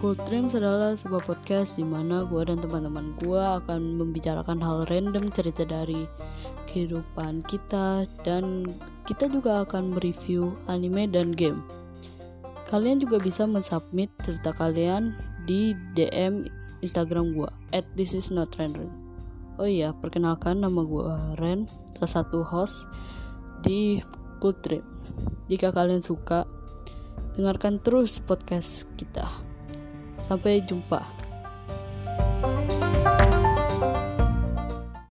Cool Dreams adalah sebuah podcast di mana gue dan teman-teman gue akan membicarakan hal random cerita dari kehidupan kita dan kita juga akan mereview anime dan game. Kalian juga bisa mensubmit cerita kalian di DM Instagram gue at this is not random. Oh iya, perkenalkan nama gue Ren, salah satu host di Cool Dream. Jika kalian suka, dengarkan terus podcast kita. Sampai jumpa.